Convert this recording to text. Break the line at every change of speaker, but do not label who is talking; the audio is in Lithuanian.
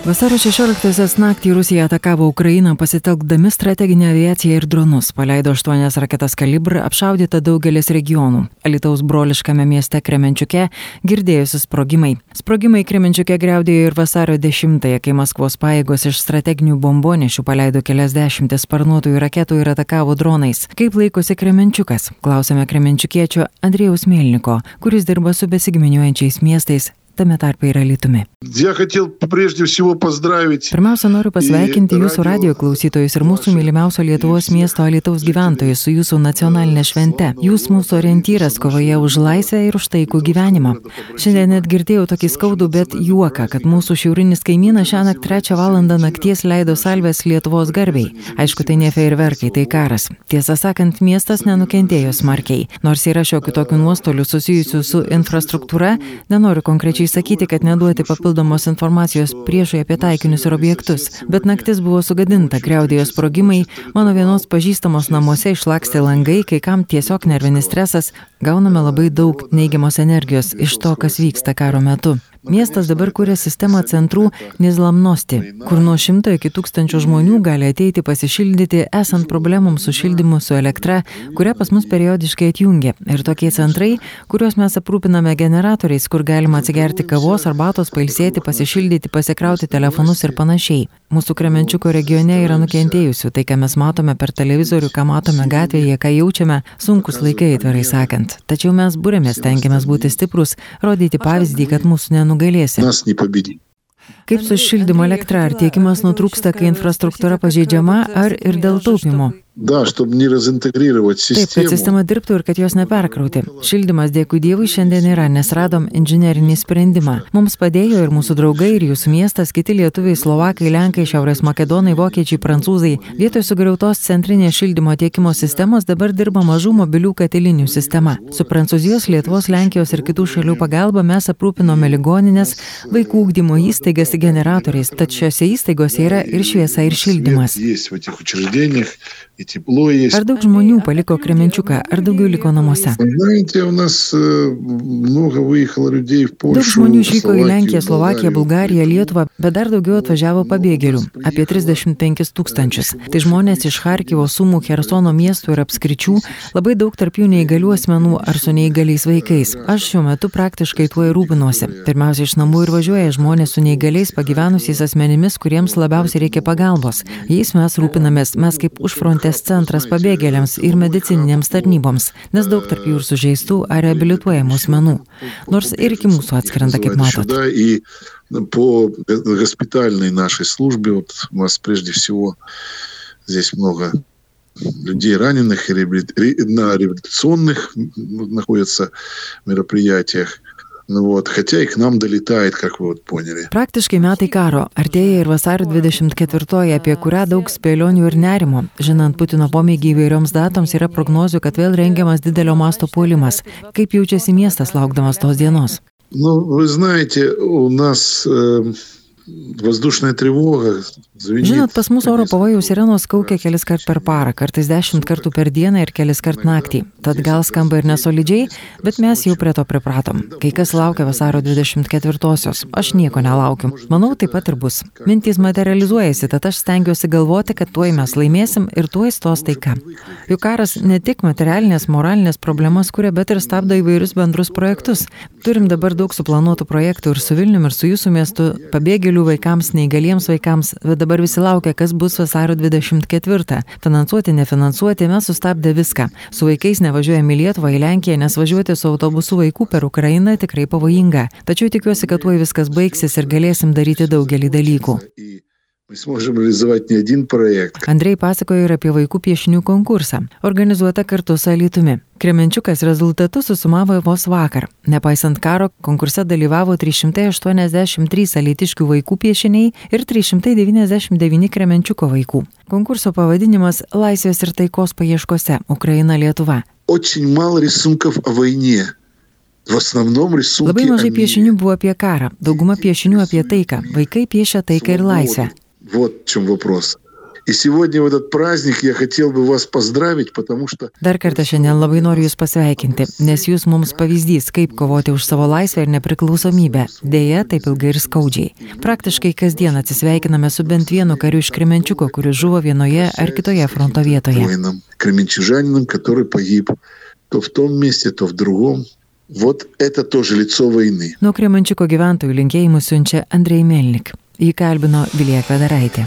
Vasario 16-osios naktį Rusija atakavo Ukrainą pasitelkdami strateginę aviaciją ir dronus. Paleido aštuonias raketas kalibr, apšaudyta daugelis regionų. Alitaus broliškame mieste Kremenčiuke girdėjusi sprogimai. Sprogimai Kremenčiuke greudėjo ir vasario 10-ąją, kai Maskvos pajėgos iš strateginių bombonešių paleido kelias dešimtis sparnuotųjų raketų ir atakavo dronais. Kaip laikosi Kremenčiukas? Klausėme Kremenčiukiečio Andrėjaus Melniko, kuris dirba su besigiminiuojančiais miestais tame tarpe ir Alitumi. Pirmiausia, noriu pasveikinti jūsų radio klausytojus ir mūsų mylimiausio Lietuvos miesto Alitaus gyventojus su jūsų nacionalinė švente. Jūs mūsų orientyras kovoje už laisvę ir už taikų gyvenimą. Šiandien net girdėjau tokį skaudų, bet juoką, kad mūsų šiaurinis kaimynas šią naktį trečią valandą nakties leido salvės Lietuvos garbiai. Aišku, tai ne feirverkai, tai karas. Tiesą sakant, miestas nenukentėjo smarkiai. Nors yra šiokių tokių nuostolių susijusių su infrastruktūra, nenoriu konkrečiai sakyti, kad neduoti papildomos informacijos priešui apie taikinius ir objektus, bet naktis buvo sugadinta, greudėjo sprogimai, mano vienos pažįstamos namuose išlakstė langai, kai kam tiesiog nervinis stresas, gauname labai daug neigiamos energijos iš to, kas vyksta karo metu. Miestas dabar kuria sistemą centrų Nizlamnosti, kur nuo šimto iki tūkstančio žmonių gali ateiti pasišildyti, esant problemams su šildymu, su elektra, kurią pas mus periodiškai atjungia. Ir tokie centrai, kuriuos mes aprūpiname generatoriais, kur galima atsigerti kavos, arbatos, pailsėti, pasišildyti, pasikrauti telefonus ir panašiai. Mūsų Kremenčiuko regione yra nukentėjusių, tai ką mes matome per televizorių, ką matome gatvėje, ką jaučiame, sunkus laikai, atvirai sakant būtent, tačiau mes būrėmės, tenkiamės būti stiprus, rodyti pavyzdį, kad mūsų nenugalėsi. Kaip su šildymo elektra, ar tiekimas nutrūksta, kai infrastruktūra pažeidžiama, ar ir dėl taupimo?
Да, чтобы не разинтегрировать
Taip, kad
систему.
sistema dirbtų ir kad jos neperkrauti. Šildymas, dėkui Dievui, šiandien yra, nes radom inžinerinį sprendimą. Mums padėjo ir mūsų draugai, ir jūsų miestas, kiti lietuviai, slovakai, lenkai, šiaurės makedonai, vokiečiai, prancūzai. Vietoj sugriautos centrinės šildymo tiekimo sistemos dabar dirba mažų mobilių katilinių sistema. Su Prancūzijos, Lietuvos, Lenkijos ir kitų šalių pagalba mes aprūpinome ligoninės, vaikų ūkdymo įstaigas generatoriais, tad šiuose įstaigose yra ir šviesa, ir šildymas.
Есть в этих учреждениях, и тепло есть.
Ar daug žmonių paliko Kremenčiuką, ar daugiau liko namuose? Daug žmonių išvyko į Lenkiją, Slovakiją, Bulgariją, Lietuvą, bet dar daugiau atvažiavo pabėgėlių - apie 35 tūkstančius. Tai žmonės iš Harkivo, Sumų, Hersono miestų ir apskričių, labai daug tarp jų neįgalių asmenų ar su neįgaliais vaikais. Aš šiuo metu praktiškai tuo ir rūpinosi. Pirmiausia, iš namų ir važiuoja žmonės su neįgaliais pagyvenusiais asmenimis, kuriems labiausiai reikia pagalbos. Jais mes rūpinamės, mes kaip užfrontė užfrontės centras pabėgėliams ir medicininėms tarnyboms, nes daug tarp jų ir sužeistų ar reabilituojamų asmenų. Nors ir iki mūsų atskrenda, kaip
Высылают
matot.
сюда, и по госпитальной нашей службе, вот у нас прежде всего здесь много людей раненых и реабили- ре- на реабилитационных находятся мероприятиях. Ну вот, хотя и к нам долетает, как вы вот поняли.
Praktiškai metai karo, artėja ir vasario 24, apie kurią daug spėlionių ir nerimo. Žinant Putino pomėgį įvairioms datoms, yra prognozių, kad vėl rengiamas didelio masto puolimas. Kaip jaučiasi miestas laukdamas tos dienos?
Ну, вы знаете, у нас э, воздушная тревога звенит.
Žinot, pas mus oro pavojaus sirenos kaukia kelis kart per parą, kartais dešimt kartų per dieną ir kelis kart naktį. Tad gal skamba ir nesolidžiai, bet mes jau prie to pripratom. Kai kas laukia vasaro 24-osios, aš nieko nelaukiu. Manau, taip pat ir bus. Mintys materializuojasi, tad aš stengiuosi galvoti, kad tuoj mes laimėsim ir tuoj stos taika. Juk karas ne tik materialinės, moralinės problemas kuria, bet ir stabdo įvairius bendrus projektus. Turim dabar daug suplanuotų projektų ir su Vilniumi, ir su jūsų miestu, pabėgėlių vaikams, neįgaliems vaikams, bet dabar visi laukia, kas bus vasario 24. Finansuoti, nefinansuoti, mes sustabdė viską. Su vaikais nevažiuojame į Lietuvą, į Lenkiją, nes važiuoti su autobusu vaikų per Ukrainą tikrai pavojinga. Tačiau tikiuosi, kad tuoj viskas baigsis ir galėsim daryti daugelį dalykų.
И мы сможем реализовать не один проект.
Andrei pasakojo ir apie vaikų piešinių konkursą, organizuotą kartu su Alitumi. Kremenčiukas rezultatus susumavo vos vakar. Nepaisant karo, konkurse dalyvavo 383 alitiškių vaikų piešiniai ir 399 Kremenčiuko vaikų. Konkurso pavadinimas - Laisvės ir taikos paieškose - Ukraina Lietuva.
Очень мало рисунков о войне. В основном рисунки
Labai
о
mažai
мире.
piešinių buvo apie karą, dauguma piešinių apie taiką. Vaikai piešia taiką ir laisvę.
Вот в чем вопрос. И сегодня в этот праздник я хотел бы вас поздравить, потому что...
Dar kartą šiandien labai noriu Jūs pasveikinti, nes Jūs mums pavyzdys, kaip kovoti už savo laisvę ir nepriklausomybę. Deja, taip ilgai ir skaudžiai. Praktiškai kasdien atsisveikiname su bent vienu kariu iš Kremenčiuko, kuris žuvo vienoje ar kitoje fronto vietoje.
Воином, кременчужанином, который погиб то в том месте, то в другом. Вот это тоже лицо войны.
Nuo Kremenčiuko gyventojų linkėjimus siunčia Andrei Melnik. Jį kalbino Vilija Kvedaraitė.